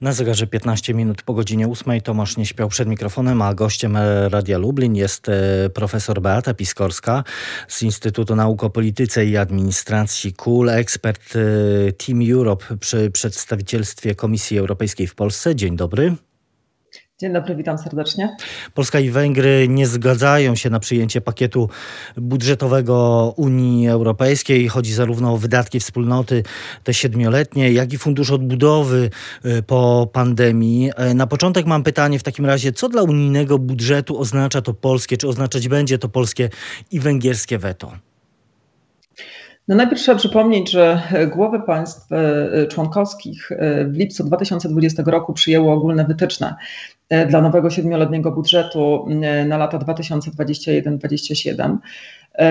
Na zegarze 15 minut po godzinie 8 Tomasz nie śpiał przed mikrofonem, a gościem Radia Lublin jest e, profesor Beata Piskorska z Instytutu Nauk o Polityce i Administracji KUL, ekspert e, Team Europe przy przedstawicielstwie Komisji Europejskiej w Polsce. Dzień dobry. Dzień dobry, witam serdecznie. Polska i Węgry nie zgadzają się na przyjęcie pakietu budżetowego Unii Europejskiej. Chodzi zarówno o wydatki wspólnoty, te siedmioletnie, jak i fundusz odbudowy y, po pandemii. E, na początek mam pytanie w takim razie, co dla unijnego budżetu oznacza to polskie, czy oznaczać będzie to polskie i węgierskie weto? No najpierw trzeba przypomnieć, że głowy państw e, członkowskich e, w lipcu 2020 roku przyjęły ogólne wytyczne e, dla nowego siedmioletniego budżetu na lata 2021-2027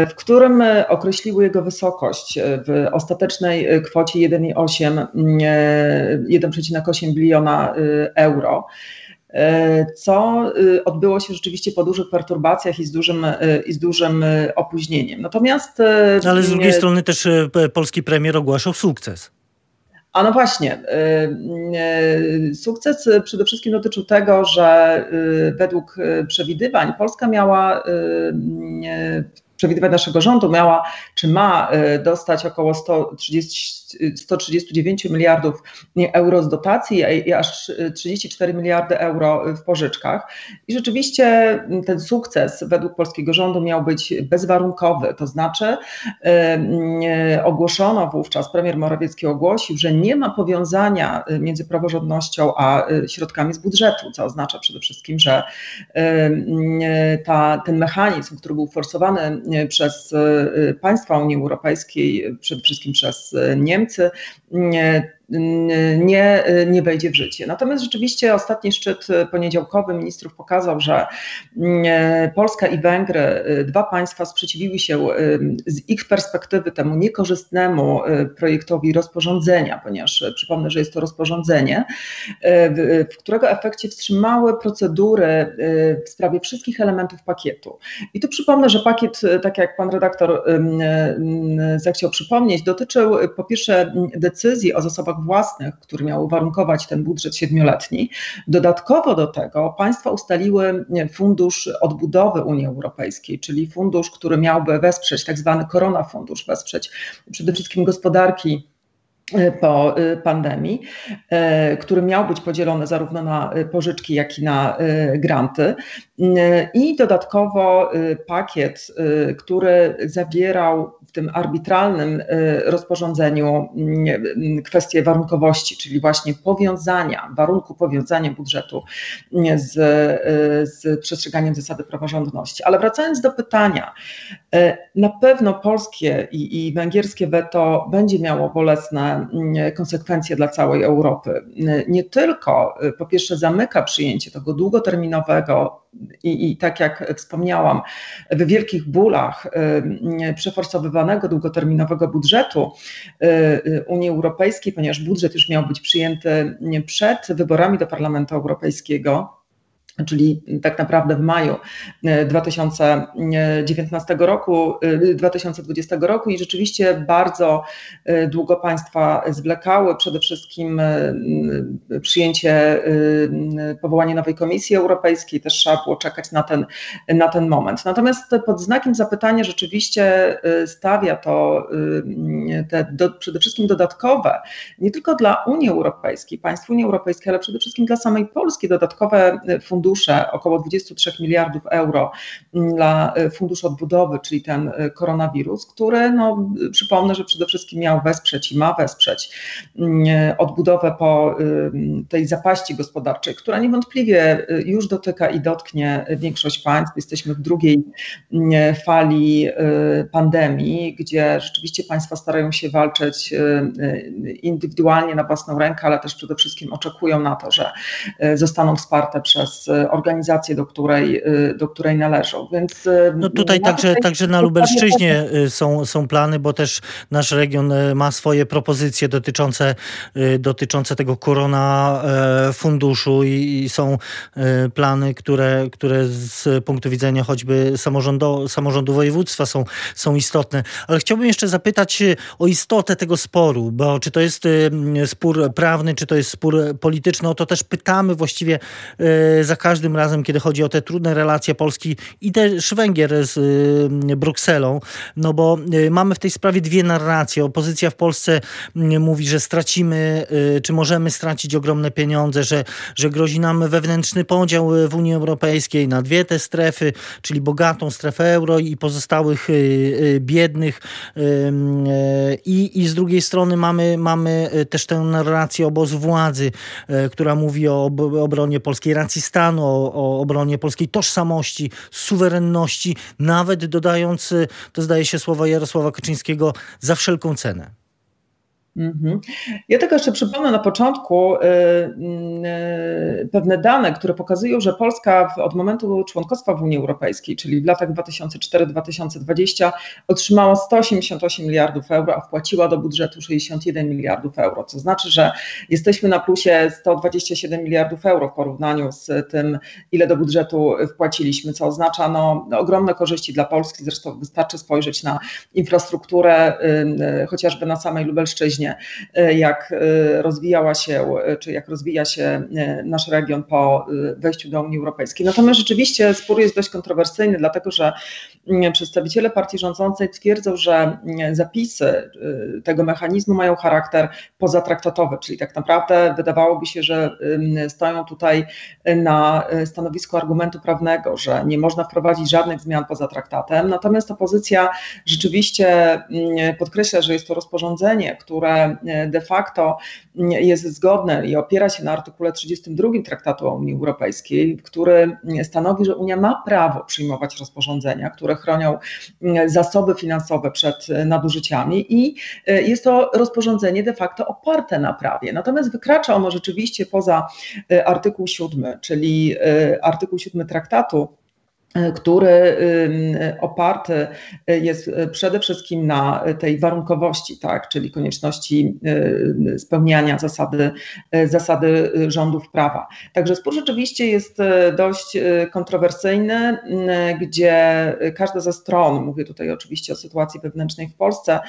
w którym określiły jego wysokość w ostatecznej kwocie 1,8 biliona euro. E, co odbyło się rzeczywiście po dużych perturbacjach i z dużym, i z dużym opóźnieniem. Natomiast. Ale z drugiej strony też polski premier ogłaszał sukces. A no właśnie, sukces przede wszystkim dotyczył tego, że według przewidywań Polska miała przewidywań naszego rządu miała, czy ma dostać około 130 139 miliardów euro z dotacji i aż 34 miliardy euro w pożyczkach. I rzeczywiście ten sukces według polskiego rządu miał być bezwarunkowy, to znaczy ogłoszono wówczas, premier Morawiecki ogłosił, że nie ma powiązania między praworządnością a środkami z budżetu, co oznacza przede wszystkim, że ta, ten mechanizm, który był forsowany przez państwa Unii Europejskiej, przede wszystkim przez Niemcy, Niemcy nie, nie wejdzie w życie. Natomiast rzeczywiście ostatni szczyt poniedziałkowy ministrów pokazał, że mm, Polska i Węgry, dwa państwa sprzeciwiły się z ich perspektywy temu niekorzystnemu projektowi rozporządzenia, ponieważ przypomnę, że jest to rozporządzenie, w którego efekcie wstrzymały procedury w sprawie wszystkich elementów pakietu. I tu przypomnę, że pakiet, tak jak pan redaktor zechciał przypomnieć, dotyczył po pierwsze decyzji o zasobach własnych, które miały warunkować ten budżet siedmioletni. Dodatkowo do tego państwa ustaliły fundusz odbudowy Unii Europejskiej, czyli fundusz, który miałby wesprzeć, tak zwany korona fundusz, wesprzeć przede wszystkim gospodarki E, po e, pandemii, e, który miał być podzielony zarówno na pożyczki, jak i na granty. I dodatkowo pakiet, który zawierał w tym arbitralnym rozporządzeniu kwestię warunkowości, czyli właśnie powiązania, warunku powiązania budżetu z, z przestrzeganiem zasady praworządności. Ale wracając do pytania, na pewno polskie i, i węgierskie weto będzie miało bolesne Mm, konsekwencje dla całej Europy. Nie tylko po pierwsze zamyka przyjęcie tego długoterminowego i, i tak jak wspomniałam, w wielkich bólach y, przeforsowywanego długoterminowego budżetu y, y, Unii Europejskiej, ponieważ budżet już miał być przyjęty przed wyborami do Parlamentu Europejskiego czyli tak naprawdę w maju 2019 e, roku, 2020 e, roku i rzeczywiście bardzo e, długo państwa zwlekały, przede wszystkim przyjęcie, powołanie nowej Komisji Europejskiej, też trzeba było czekać na ten, na ten moment. Natomiast pod znakiem zapytania rzeczywiście stawia to te do, przede wszystkim dodatkowe, nie tylko dla Unii Europejskiej, państw Unii Europejskiej, ale przede wszystkim dla samej Polski dodatkowe fundusze, fundusze, około 23 miliardów euro dla e, Funduszu Odbudowy, czyli ten e, koronawirus, który, no, przypomnę, że przede wszystkim miał wesprzeć i ma wesprzeć e, odbudowę po tej zapaści gospodarczej, która niewątpliwie już dotyka i dotknie większość państw. Jesteśmy w drugiej fali pandemii, gdzie rzeczywiście państwa starają się walczyć indywidualnie na własną rękę, ale też przede wszystkim oczekują na to, że zostaną wsparte przez organizację, do której, do której należą. Więc no tutaj także, także na Lubelszczyźnie są, są plany, bo też nasz region ma swoje propozycje dotyczące, dotyczące tego korona funduszu i, i są plany, które, które z punktu widzenia choćby samorządu, samorządu województwa są, są istotne. Ale chciałbym jeszcze zapytać o istotę tego sporu, bo czy to jest spór prawny, czy to jest spór polityczny, o to też pytamy właściwie za każdym razem, kiedy chodzi o te trudne relacje Polski i też Węgier z e, Brukselą, no bo e, mamy w tej sprawie dwie narracje. Opozycja w Polsce mówi, że stracimy, czy możemy stracić ogromne pieniądze, że, że grozi nam wewnętrzny podział w Unii Europejskiej na dwie te strefy, czyli bogatą strefę euro i pozostałych biednych. I, i z drugiej strony mamy, mamy też tę narrację obozu władzy, która mówi o obronie polskiej racji stanu, o, o obronie polskiej tożsamości, suwerenności, nawet dodając, to zdaje się słowa Jarosława Kaczyńskiego, za wszelką cenę. Mhm. Ja tylko jeszcze przypomnę na początku y, y, pewne dane, które pokazują, że Polska od momentu członkostwa w Unii Europejskiej, czyli w latach 2004-2020, otrzymała 188 miliardów euro, a wpłaciła do budżetu 61 miliardów euro. Co znaczy, że jesteśmy na plusie 127 miliardów euro w porównaniu z tym, ile do budżetu wpłaciliśmy, co oznacza no, ogromne korzyści dla Polski. Zresztą wystarczy spojrzeć na infrastrukturę, y, chociażby na samej Lubelszczyźnie E, jak e, rozwijała się, e, czy jak rozwija się nasz region po wejściu do Unii Europejskiej. Natomiast rzeczywiście spór jest dość kontrowersyjny, dlatego że przedstawiciele partii rządzącej twierdzą, że zapisy tego mechanizmu mają charakter pozatraktatowy, czyli tak naprawdę wydawałoby się, że stoją tutaj na stanowisku argumentu prawnego, że nie można wprowadzić żadnych zmian poza traktatem. Natomiast opozycja rzeczywiście podkreśla, że jest to rozporządzenie, które E, de facto jest zgodne i opiera się na artykule 32 Traktatu o Unii Europejskiej, który stanowi, że Unia ma prawo przyjmować rozporządzenia, które chronią zasoby finansowe przed nadużyciami i e, jest to rozporządzenie de facto oparte na prawie. Natomiast wykracza ono rzeczywiście poza e, artykuł 7, czyli artykuł 7 traktatu który oparty jest przede wszystkim na tej warunkowości, tak, czyli konieczności spełniania zasady, zasady rządów prawa. Także spór rzeczywiście jest dość kontrowersyjny, gdzie każda ze stron, mówię tutaj oczywiście o sytuacji wewnętrznej w Polsce,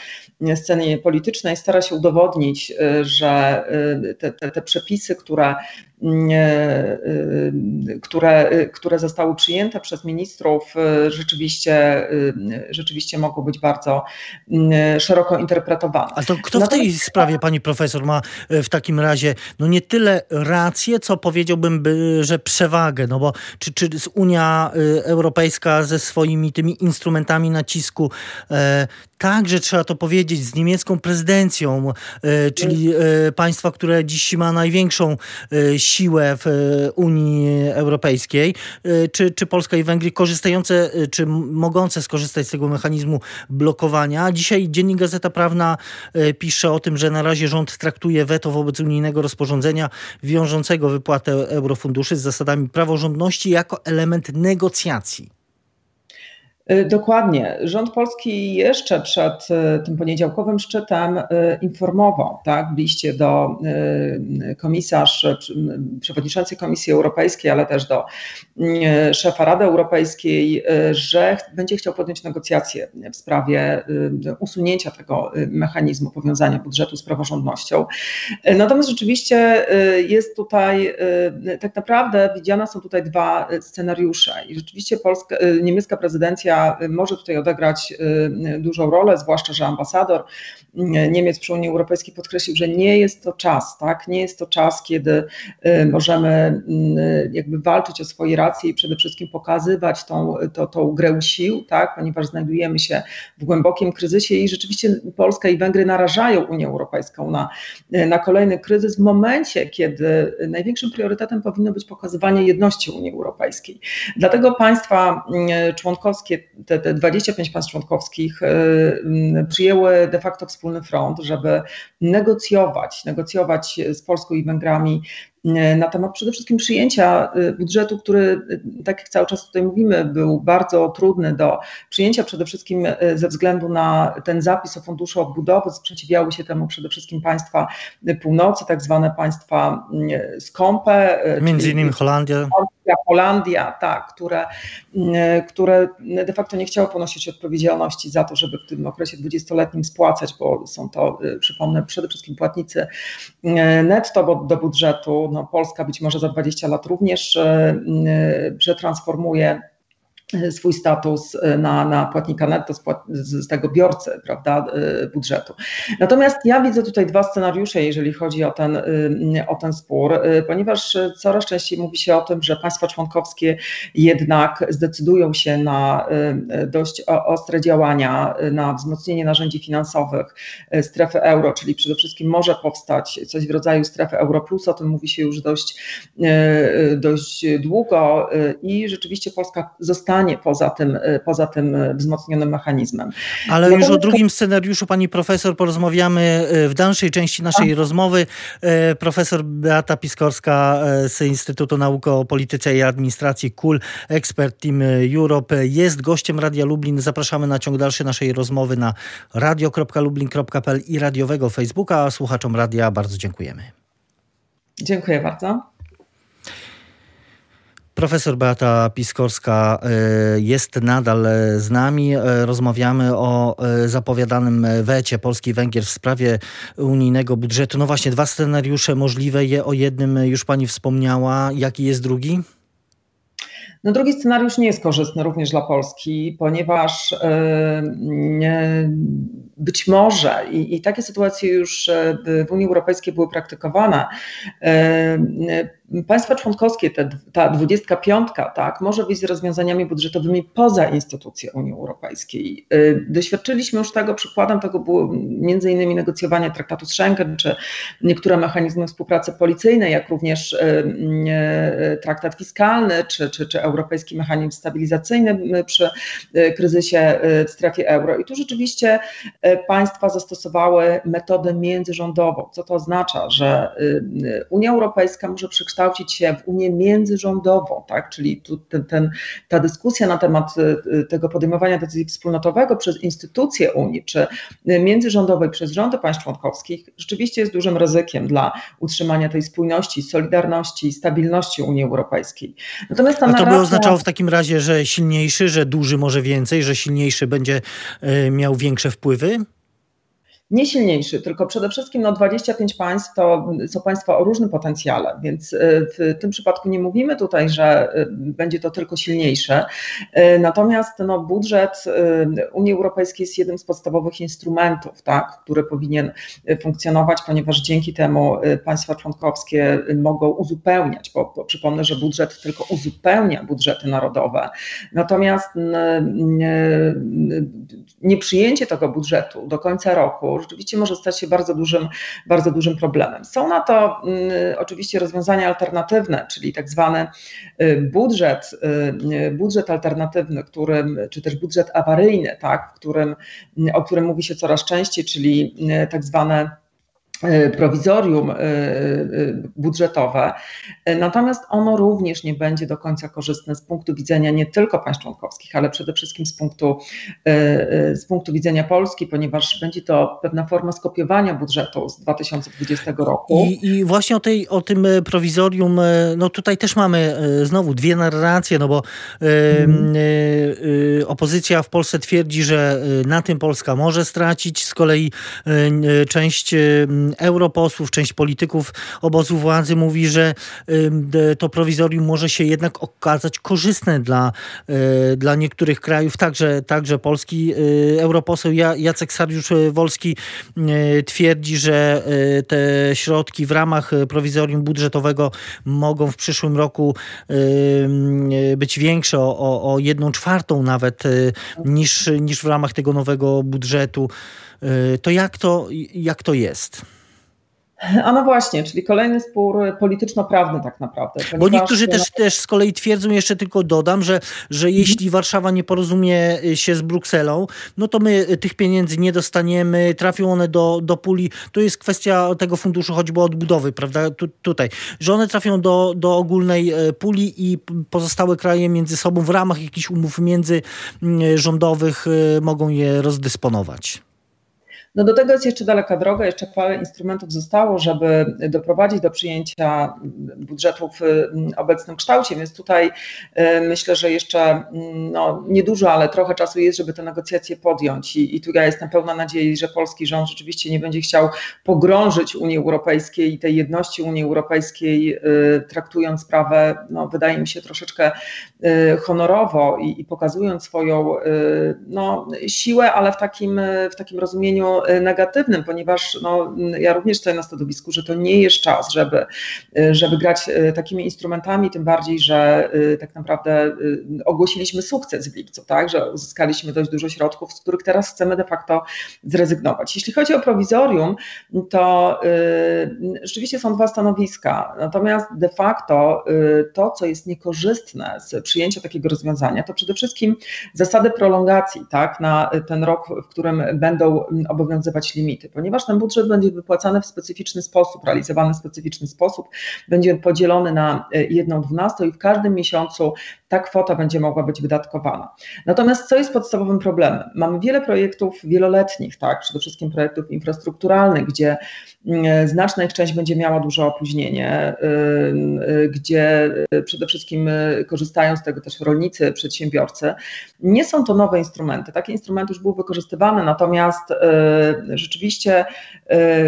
scenie politycznej, stara się udowodnić, że te, te, te przepisy, które Y, które, które zostały przyjęte przez ministrów, y, rzeczywiście, y, rzeczywiście mogą być bardzo szeroko interpretowane. A to kto w tej sprawie, pani profesor, ma w takim razie no nie tyle rację, co powiedziałbym, że przewagę, no bo czy, czy Unia Europejska ze swoimi tymi instrumentami nacisku e, także trzeba to powiedzieć, z niemiecką prezydencją, e, czyli e, państwa, które dziś ma największą e, siłę w Unii Europejskiej, czy, czy Polska i Węgry korzystające, czy mogące skorzystać z tego mechanizmu blokowania. Dzisiaj Dziennik Gazeta Prawna pisze o tym, że na razie rząd traktuje weto wobec unijnego rozporządzenia wiążącego wypłatę eurofunduszy z zasadami praworządności jako element negocjacji. Y, dokładnie. Rząd polski jeszcze przed y, tym poniedziałkowym szczytem y, informował tak, w liście do komisarz, przewodniczącej Komisji Europejskiej, ale też do szefa Rady Europejskiej, że będzie chciał podjąć negocjacje w sprawie usunięcia tego mechanizmu powiązania budżetu z praworządnością. Natomiast rzeczywiście jest tutaj, tak naprawdę widziane są tutaj dwa scenariusze i rzeczywiście polska, niemiecka prezydencja może tutaj odegrać y, dużą rolę, zwłaszcza, że ambasador y, Niemiec przy Unii Europejskiej podkreślił, że nie jest to czas, tak? Nie jest to czas, kiedy y, możemy jakby walczyć o swoje racje i przede wszystkim pokazywać tą, to, tą grę sił, tak? Ponieważ znajdujemy się w głębokim kryzysie i rzeczywiście Polska i Węgry narażają Unię Europejską na, na kolejny kryzys w momencie, kiedy największym priorytetem powinno być pokazywanie jedności Unii Europejskiej. Dlatego państwa członkowskie te, te 25 państw członkowskich przyjęły de facto wspólny front, żeby negocjować, negocjować z Polską i Węgrami na temat przede wszystkim przyjęcia y, budżetu, który, y, tak jak cały czas tutaj mówimy, był bardzo trudny do przyjęcia, przede wszystkim ze względu na ten zapis o funduszu odbudowy. Sprzeciwiały się temu przede wszystkim państwa północy, tak zwane państwa skąpe. Między innymi Holandia. Holandia, tak, które, które de facto nie chciały ponosić odpowiedzialności za to, żeby w tym okresie dwudziestoletnim spłacać, bo są to, przypomnę, przede wszystkim płatnicy netto do budżetu. No, Polska być może za 20 lat również e, przetransformuje swój status e, na, na płatnika netto z, płat, z, tego biorcy prawda, e, budżetu. Natomiast ja widzę tutaj dwa scenariusze, jeżeli chodzi o ten, e, o ten spór, ponieważ coraz częściej mówi się o tym, że państwa członkowskie jednak zdecydują się na dość ostre działania, na wzmocnienie narzędzi finansowych strefy euro, czyli przede wszystkim może powstać coś w rodzaju strefy euro plus, o tym mówi się już dość, dość długo i rzeczywiście Polska zostanie poza tym, y, poza tym y, wzmocnionym mechanizmem. Ale już o drugim scenariuszu pani profesor porozmawiamy y, w dalszej części naszej A? rozmowy. Profesor Beata Piskorska z Instytutu Nauk o Polityce i Administracji KUL, ekspert Team Europe, jest gościem Radia Lublin. Zapraszamy na ciąg dalszy naszej rozmowy na radio.lublin.pl i radiowego Facebooka. Słuchaczom radia bardzo dziękujemy. Dziękuję bardzo. Profesor Beata Piskorska e, jest nadal z nami. E, rozmawiamy o zapowiadanym wecie Polski Węgier w sprawie unijnego budżetu. No właśnie, dwa scenariusze możliwe. Je o jednym już pani wspomniała. Jaki jest drugi? No drugi scenariusz nie jest korzystny również dla Polski, ponieważ być może, i, i takie sytuacje już w Unii Europejskiej były praktykowane, Państwa członkowskie, te, ta 25, tak, może wyjść z rozwiązaniami budżetowymi poza instytucje Unii Europejskiej. Y, doświadczyliśmy już tego, przykładem tego było między innymi negocjowanie traktatu z Schengen, czy niektóre mechanizmy współpracy policyjnej, jak również y, y, traktat fiskalny, czy, czy, czy Europejski Mechanizm Stabilizacyjny przy kryzysie w strefie euro. I tu rzeczywiście państwa zastosowały metodę międzyrządową. Co to oznacza? Że Unia Europejska może przekształcić przekształcić się w Unię międzyrządową, tak? czyli tu ten, ten, ta dyskusja na temat y, y, tego podejmowania decyzji wspólnotowego przez instytucje Unii, czy międzyrządowej przez rządy państw członkowskich rzeczywiście jest dużym ryzykiem dla utrzymania tej spójności, solidarności, stabilności Unii Europejskiej. Natomiast ta A to narracja... by oznaczało w takim razie, że silniejszy, że duży może więcej, że silniejszy będzie y, miał większe wpływy? Nie silniejszy, tylko przede wszystkim no 25 państw to są państwa o różnym potencjale, więc y, w tym przypadku nie mówimy tutaj, że y, będzie to tylko silniejsze. Y, natomiast no, budżet Unii Europejskiej jest jednym z podstawowych instrumentów, tak, który powinien funkcjonować, ponieważ dzięki temu państwa członkowskie mogą uzupełniać, bo, bo przypomnę, że budżet tylko uzupełnia budżety narodowe. Natomiast nieprzyjęcie tego budżetu do końca roku rzeczywiście może stać się bardzo dużym, bardzo dużym problemem. Są na to y, oczywiście rozwiązania alternatywne, czyli tak zwany y, budżet, y, budżet alternatywny, którym, czy też budżet awaryjny, tak, w którym, o którym mówi się coraz częściej, czyli tak zwane prowizorium e, e, budżetowe, natomiast ono również nie będzie do końca korzystne z punktu widzenia nie tylko państw członkowskich, ale przede wszystkim z punktu, z punktu widzenia Polski, ponieważ będzie to pewna forma skopiowania budżetu z 2020 roku. I, i właśnie o, tej, o tym prowizorium, no tutaj też mamy znowu dwie narracje, no bo hmm. opozycja w Polsce twierdzi, że na tym Polska może stracić, z kolei część europosłów, część polityków obozu władzy mówi, że to prowizorium może się jednak okazać korzystne dla, e, dla niektórych krajów, także, także Polski. E, europoseł Jacek Sariusz-Wolski e, twierdzi, że te środki w ramach prowizorium budżetowego mogą w przyszłym roku być większe o, o jedną czwartą nawet niż, niż w ramach tego nowego budżetu. To jak to, jak to jest? A no właśnie, czyli kolejny spór polityczno-prawny tak naprawdę. Bo niektórzy też, też z kolei twierdzą, jeszcze tylko dodam, że, że mhm. jeśli Warszawa nie porozumie się z Brukselą, no to my tych pieniędzy nie dostaniemy, trafią one do, do puli. To jest kwestia tego funduszu choćby odbudowy, prawda? Tu, tutaj, że one trafią do, do ogólnej e, puli i pozostałe kraje między sobą w ramach jakichś umów międzyrządowych mogą je rozdysponować. No do tego jest jeszcze daleka droga, jeszcze parę instrumentów zostało, żeby doprowadzić do przyjęcia budżetu w mm, obecnym kształcie, więc tutaj y, myślę, że jeszcze mm, no, niedużo, ale trochę czasu jest, żeby te negocjacje podjąć. I, i tu ja jestem pełna nadziei, że polski rząd rzeczywiście nie będzie chciał pogrążyć Unii Europejskiej i tej jedności Unii Europejskiej, y, traktując sprawę, no, wydaje mi się, troszeczkę y, honorowo i, i pokazując swoją no, siłę, ale w takim, w takim rozumieniu negatywnym, ponieważ no, ja również stoję na stanowisku, że to nie jest czas, żeby, żeby grać e, takimi instrumentami, tym bardziej, że tak naprawdę ogłosiliśmy sukces w lipcu, tak, że uzyskaliśmy dość dużo środków, z których teraz chcemy de facto zrezygnować. Jeśli chodzi o prowizorium, to rzeczywiście są dwa stanowiska, natomiast de facto to, co jest niekorzystne z przyjęcia takiego rozwiązania, to przede wszystkim zasady prolongacji tak, na ten rok, w którym będą obowiązywać obowiązywać limity, ponieważ ten budżet będzie wypłacany w specyficzny sposób, realizowany w specyficzny sposób, będzie podzielony na e, jedną dwunastą i w każdym miesiącu ta kwota będzie mogła być wydatkowana. Natomiast co jest podstawowym problemem? Mamy wiele projektów wieloletnich, tak, przede wszystkim projektów infrastrukturalnych, gdzie mm, znaczna ich część będzie miała duże opóźnienie, gdzie y, przede wszystkim y, korzystają z tego też rolnicy, przedsiębiorcy. Nie są to nowe instrumenty. Takie instrumenty już były wykorzystywane, natomiast y, rzeczywiście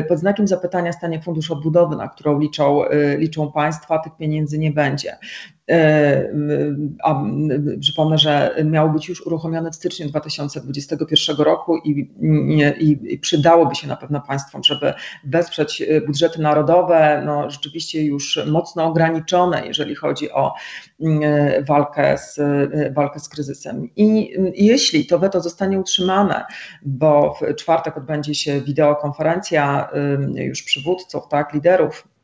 pod znakiem zapytania stanie Fundusz Odbudowy, na którą liczą, liczą państwa, tych pieniędzy nie będzie. E, a przypomnę, że miał być już uruchomiony w styczniu 2021 roku i, i, i przydałoby się na pewno państwom, żeby wesprzeć budżety narodowe, no rzeczywiście już mocno ograniczone, jeżeli chodzi o walkę z, walkę z kryzysem. I jeśli to weto zostanie utrzymane, bo w czwartek odbędzie się wideokonferencja już przywódców, tak, liderów E,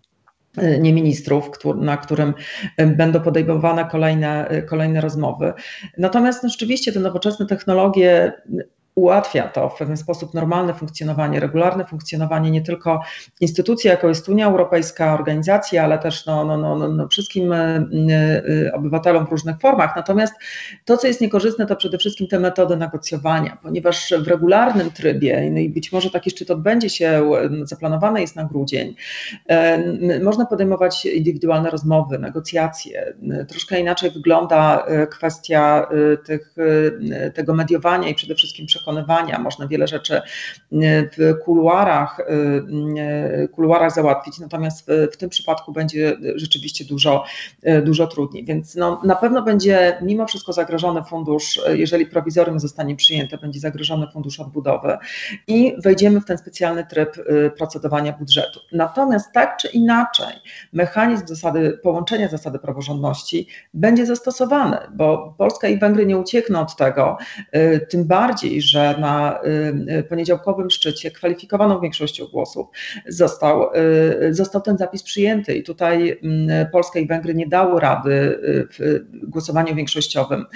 nie ministrów, na którym będą podejmowane kolejne, kolejne rozmowy. Natomiast no, rzeczywiście te nowoczesne technologie ułatwia to w pewien sposób normalne funkcjonowanie, regularne funkcjonowanie nie tylko instytucji, jaką jest Unia Europejska, organizacji, ale też no, no, no, no, wszystkim y, y, obywatelom w różnych formach. Natomiast to, co jest niekorzystne, to przede wszystkim te metody negocjowania, ponieważ w regularnym trybie, no i być może taki szczyt odbędzie się, zaplanowany jest na grudzień, można podejmować indywidualne rozmowy, negocjacje. Troszkę inaczej wygląda kwestia tych, tego mediowania i przede wszystkim przekonania przekonywania, można wiele rzeczy y, w kuluarach, y, y, kuluarach załatwić, natomiast w, w tym przypadku będzie rzeczywiście dużo, dużo trudniej. Więc no, na pewno będzie mimo wszystko zagrożony fundusz, jeżeli prowizorium zostanie przyjęte, będzie zagrożony fundusz odbudowy i wejdziemy w ten specjalny tryb procedowania budżetu. Natomiast tak czy inaczej, mechanizm zasady, połączenia zasady praworządności będzie zastosowany, bo Polska i Węgry nie uciekną od tego, tym bardziej, że że na y, poniedziałkowym szczycie kwalifikowaną większością głosów został, y, został ten zapis przyjęty i tutaj mm, Polska i Węgry nie dały rady y, w głosowaniu większościowym.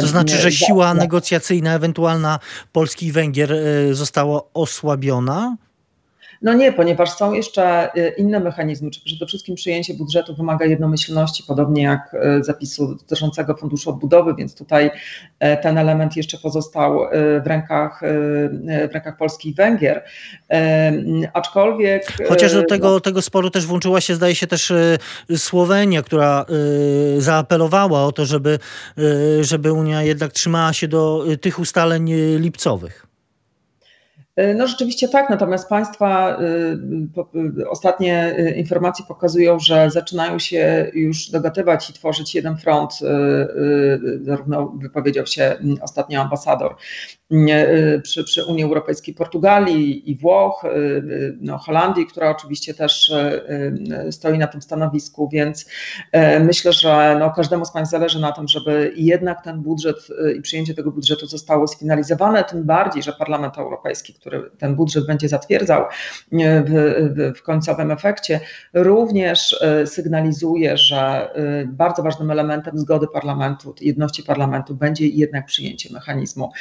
To znaczy, że siła negocjacyjna ewentualna Polski i Węgier została osłabiona? No nie, ponieważ są jeszcze y, inne mechanizmy, czy przede wszystkim przyjęcie budżetu wymaga jednomyślności, podobnie jak y, zapisu dotyczącego funduszu odbudowy, więc tutaj y, ten element jeszcze pozostał w rękach, w rękach Polski i Węgier. Aczkolwiek. Chociaż do tego, no, tego sporu też włączyła się, zdaje się, też Słowenia, która zaapelowała o to, żeby, żeby Unia jednak trzymała się do tych ustaleń lipcowych. E, no rzeczywiście tak, natomiast państwa y, y, ostatnie informacje pokazują, że zaczynają się już dogadywać i tworzyć jeden front. Zarówno wypowiedział się ostatnio ambasador przy, przy Unii Europejskiej Portugalii i Włoch, no, Holandii, która oczywiście też stoi na tym stanowisku, więc myślę, że no, każdemu z państw zależy na tym, żeby jednak ten budżet i przyjęcie tego budżetu zostało sfinalizowane, tym bardziej, że Parlament Europejski, który ten budżet będzie zatwierdzał w, w końcowym efekcie, również sygnalizuje, że bardzo ważnym elementem zgody parlamentu, jedności parlamentu będzie jednak przyjęcie mechanizmu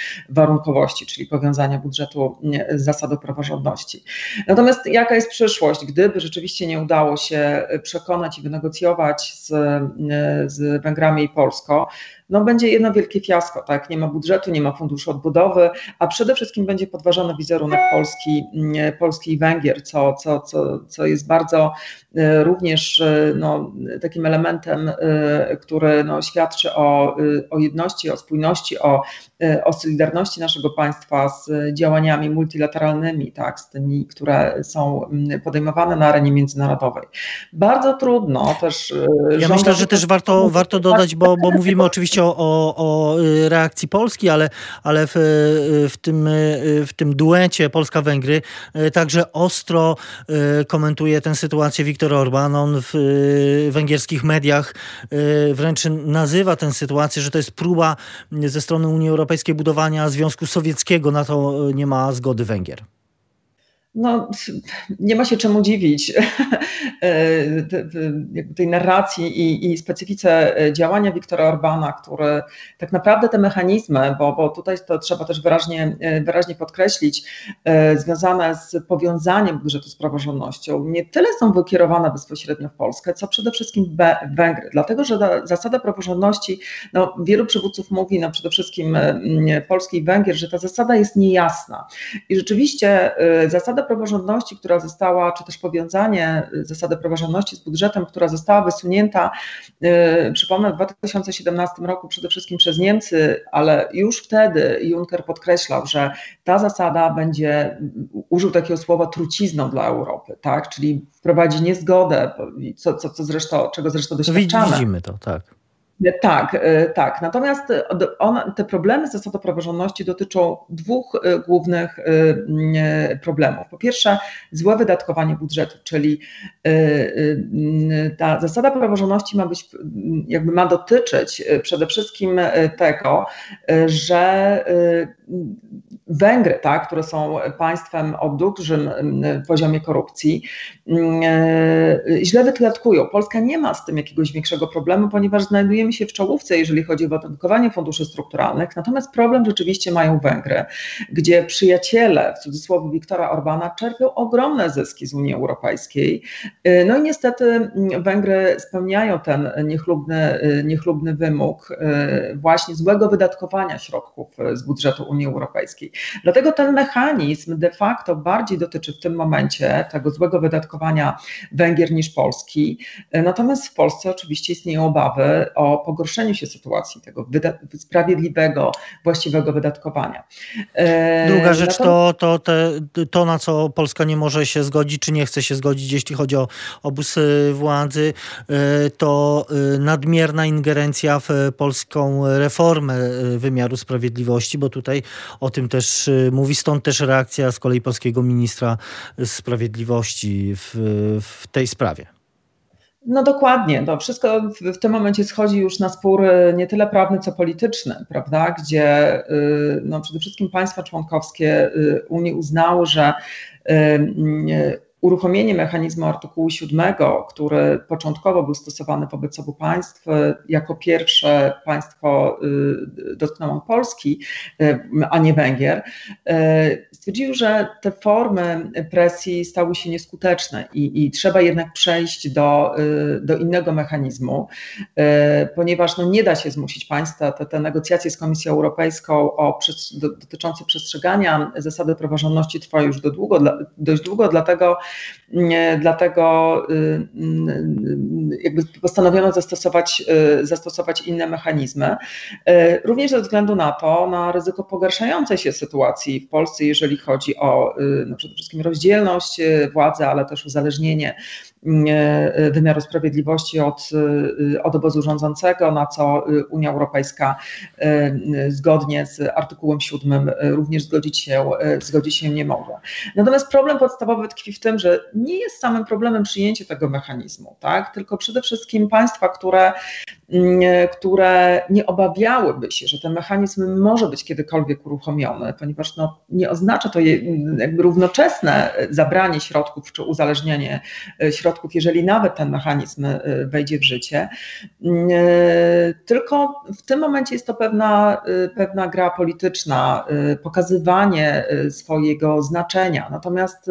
warunkowości, czyli powiązania budżetu z zasadą praworządności. Natomiast jaka jest przyszłość, gdyby rzeczywiście nie udało się przekonać i wynegocjować z, z Węgrami i Polską, no będzie jedno wielkie fiasko, tak? Nie ma budżetu, nie ma funduszu odbudowy, a przede wszystkim będzie podważony wizerunek Polski, Polski i Węgier, co, co, co, co jest bardzo e, również e, no, takim elementem, e, który no, świadczy o, o jedności, o spójności, o, o solidarności naszego państwa z działaniami multilateralnymi, tak, z tymi, które są podejmowane na arenie międzynarodowej. Bardzo trudno też. Ja myślę, że też warto, warto dodać, bo, bo mówimy oczywiście oczywiście o, o, o y, reakcji Polski, ale, ale w, y, w, tym, y, w tym duecie Polska-Węgry także ostro komentuje tę sytuację Viktor Orban. On w węgierskich mediach wręcz nazywa tę sytuację, że to jest próba ze strony Unii Europejskiej budowania Związku Sowieckiego. Na to nie ma zgody Węgier. No, nie ma się czemu dziwić e, tej narracji i, i specyfice działania Wiktora Orbana, który tak naprawdę te mechanizmy, bo, bo tutaj to trzeba też wyraźnie, wyraźnie podkreślić, e, związane z powiązaniem budżetu z praworządnością, nie tyle są wykierowane bezpośrednio w Polskę, co przede wszystkim w Węgry. Dlatego, że zasada praworządności, no, wielu przywódców mówi, no przede wszystkim Polski i Węgier, że ta zasada jest niejasna. I rzeczywiście zasada praworządności, która została, czy też powiązanie zasady praworządności z budżetem, która została wysunięta, yy, przypomnę, w 2017 roku przede wszystkim przez Niemcy, ale już wtedy Juncker podkreślał, że ta zasada będzie, użył takiego słowa trucizną dla Europy, tak? czyli wprowadzi niezgodę, co, co, co zresztą, czego zresztą doświadczamy. Widzimy to, tak. Tak, e, tak. Natomiast on, te problemy z zasadą praworządności dotyczą dwóch e, głównych e, problemów. Po pierwsze, złe wydatkowanie budżetu, czyli ta zasada praworządności ma być, jakby ma dotyczyć przede wszystkim tego, że Węgry, tak, które są państwem o dużym poziomie korupcji, źle wydatkują. Polska nie ma z tym jakiegoś większego problemu, ponieważ znajdujemy się w czołówce, jeżeli chodzi o wydatkowanie funduszy strukturalnych. Natomiast problem rzeczywiście mają Węgry, gdzie przyjaciele, w cudzysłowie Wiktora Orbana, czerpią ogromne zyski z Unii Europejskiej. No i niestety Węgry spełniają ten niechlubny, niechlubny wymóg właśnie złego wydatkowania środków z budżetu Unii Europejskiej. Dlatego ten mechanizm de facto bardziej dotyczy w tym momencie tego złego wydatkowania Węgier niż Polski. Natomiast w Polsce oczywiście istnieją obawy o pogorszeniu się sytuacji tego sprawiedliwego, właściwego wydatkowania. E, Druga rzecz to, to, te, to, na co Polska nie może się zgodzić, czy nie chce się zgodzić, jeśli chodzi o obóz e, władzy, e, to nadmierna ingerencja w polską reformę wymiaru sprawiedliwości, bo tutaj o tym też mówi, stąd też reakcja z kolei polskiego ministra sprawiedliwości w, w tej sprawie. No dokładnie, to wszystko w, tym momencie schodzi już na spór nie tyle prawny, co polityczny, prawda, gdzie y, no, przede wszystkim państwa członkowskie y, Unii uznały, że y, uruchomienie mechanizmu artykułu 7, który początkowo był stosowany wobec obu państw, jako pierwsze państwo y, dotknął Polski, y, a nie Węgier, y, stwierdził, że te formy presji stały się nieskuteczne i, i trzeba jednak przejść do, do innego mechanizmu, ponieważ no nie da się zmusić państwa, te, te negocjacje z Komisją Europejską o, dotyczące przestrzegania zasady praworządności trwają już do długo, dość długo, dlatego Dlatego y, y, jakby postanowiono zastosować, y, zastosować inne mechanizmy. Również ze względu na to, na ryzyko pogarszającej się sytuacji w Polsce, jeżeli chodzi o no przede wszystkim rozdzielność władzy, ale też uzależnienie wymiaru sprawiedliwości od, e, od obozu rządzącego, na co Unia Europejska e, zgodnie z artykułem 7 również zgodzić się, zgodzić się nie mogła. Natomiast problem podstawowy tkwi w tym, że nie jest samym problemem przyjęcie tego mechanizmu, tak? tylko przede wszystkim państwa, które które nie obawiałyby się, że ten mechanizm może być kiedykolwiek uruchomiony, ponieważ no, nie oznacza to jakby równoczesne zabranie środków czy uzależnienie środków, jeżeli nawet ten mechanizm wejdzie w życie. Tylko w tym momencie jest to pewna, pewna gra polityczna, pokazywanie swojego znaczenia. Natomiast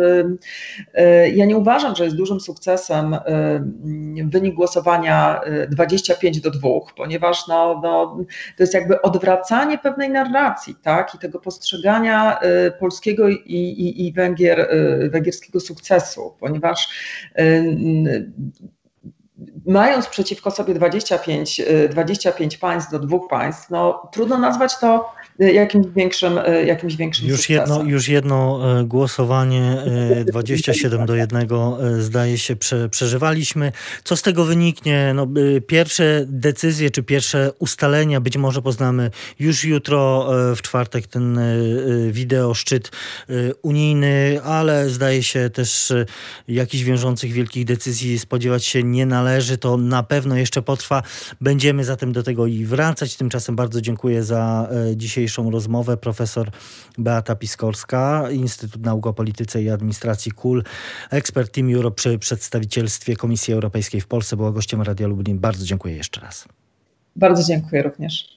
ja nie uważam, że jest dużym sukcesem wynik głosowania 25 do 2, ponieważ no, no, to jest jakby odwracanie pewnej narracji tak? i tego postrzegania polskiego i, i, i Węgier, węgierskiego sukcesu, ponieważ mając przeciwko sobie 25, 25 państw do dwóch państw, no trudno nazwać to jakimś większym, jakimś większym już jedno, już jedno e, głosowanie 27 do 1 e, zdaje się prze, przeżywaliśmy. Co z tego wyniknie? No, pierwsze decyzje czy pierwsze ustalenia być może poznamy już jutro, w czwartek ten wideo szczyt unijny, ale zdaje się też jakichś wiążących wielkich decyzji spodziewać się nie należy. To na pewno jeszcze potrwa. Będziemy zatem do tego i wracać. Tymczasem bardzo dziękuję za dzisiaj dzisiejszą rozmowę profesor Beata Piskorska, Instytut Nauk o Polityce i Administracji KUL, ekspert Team Europe przy przedstawicielstwie Komisji Europejskiej w Polsce, była gościem Radia Lublin. Bardzo dziękuję jeszcze raz. Bardzo dziękuję również.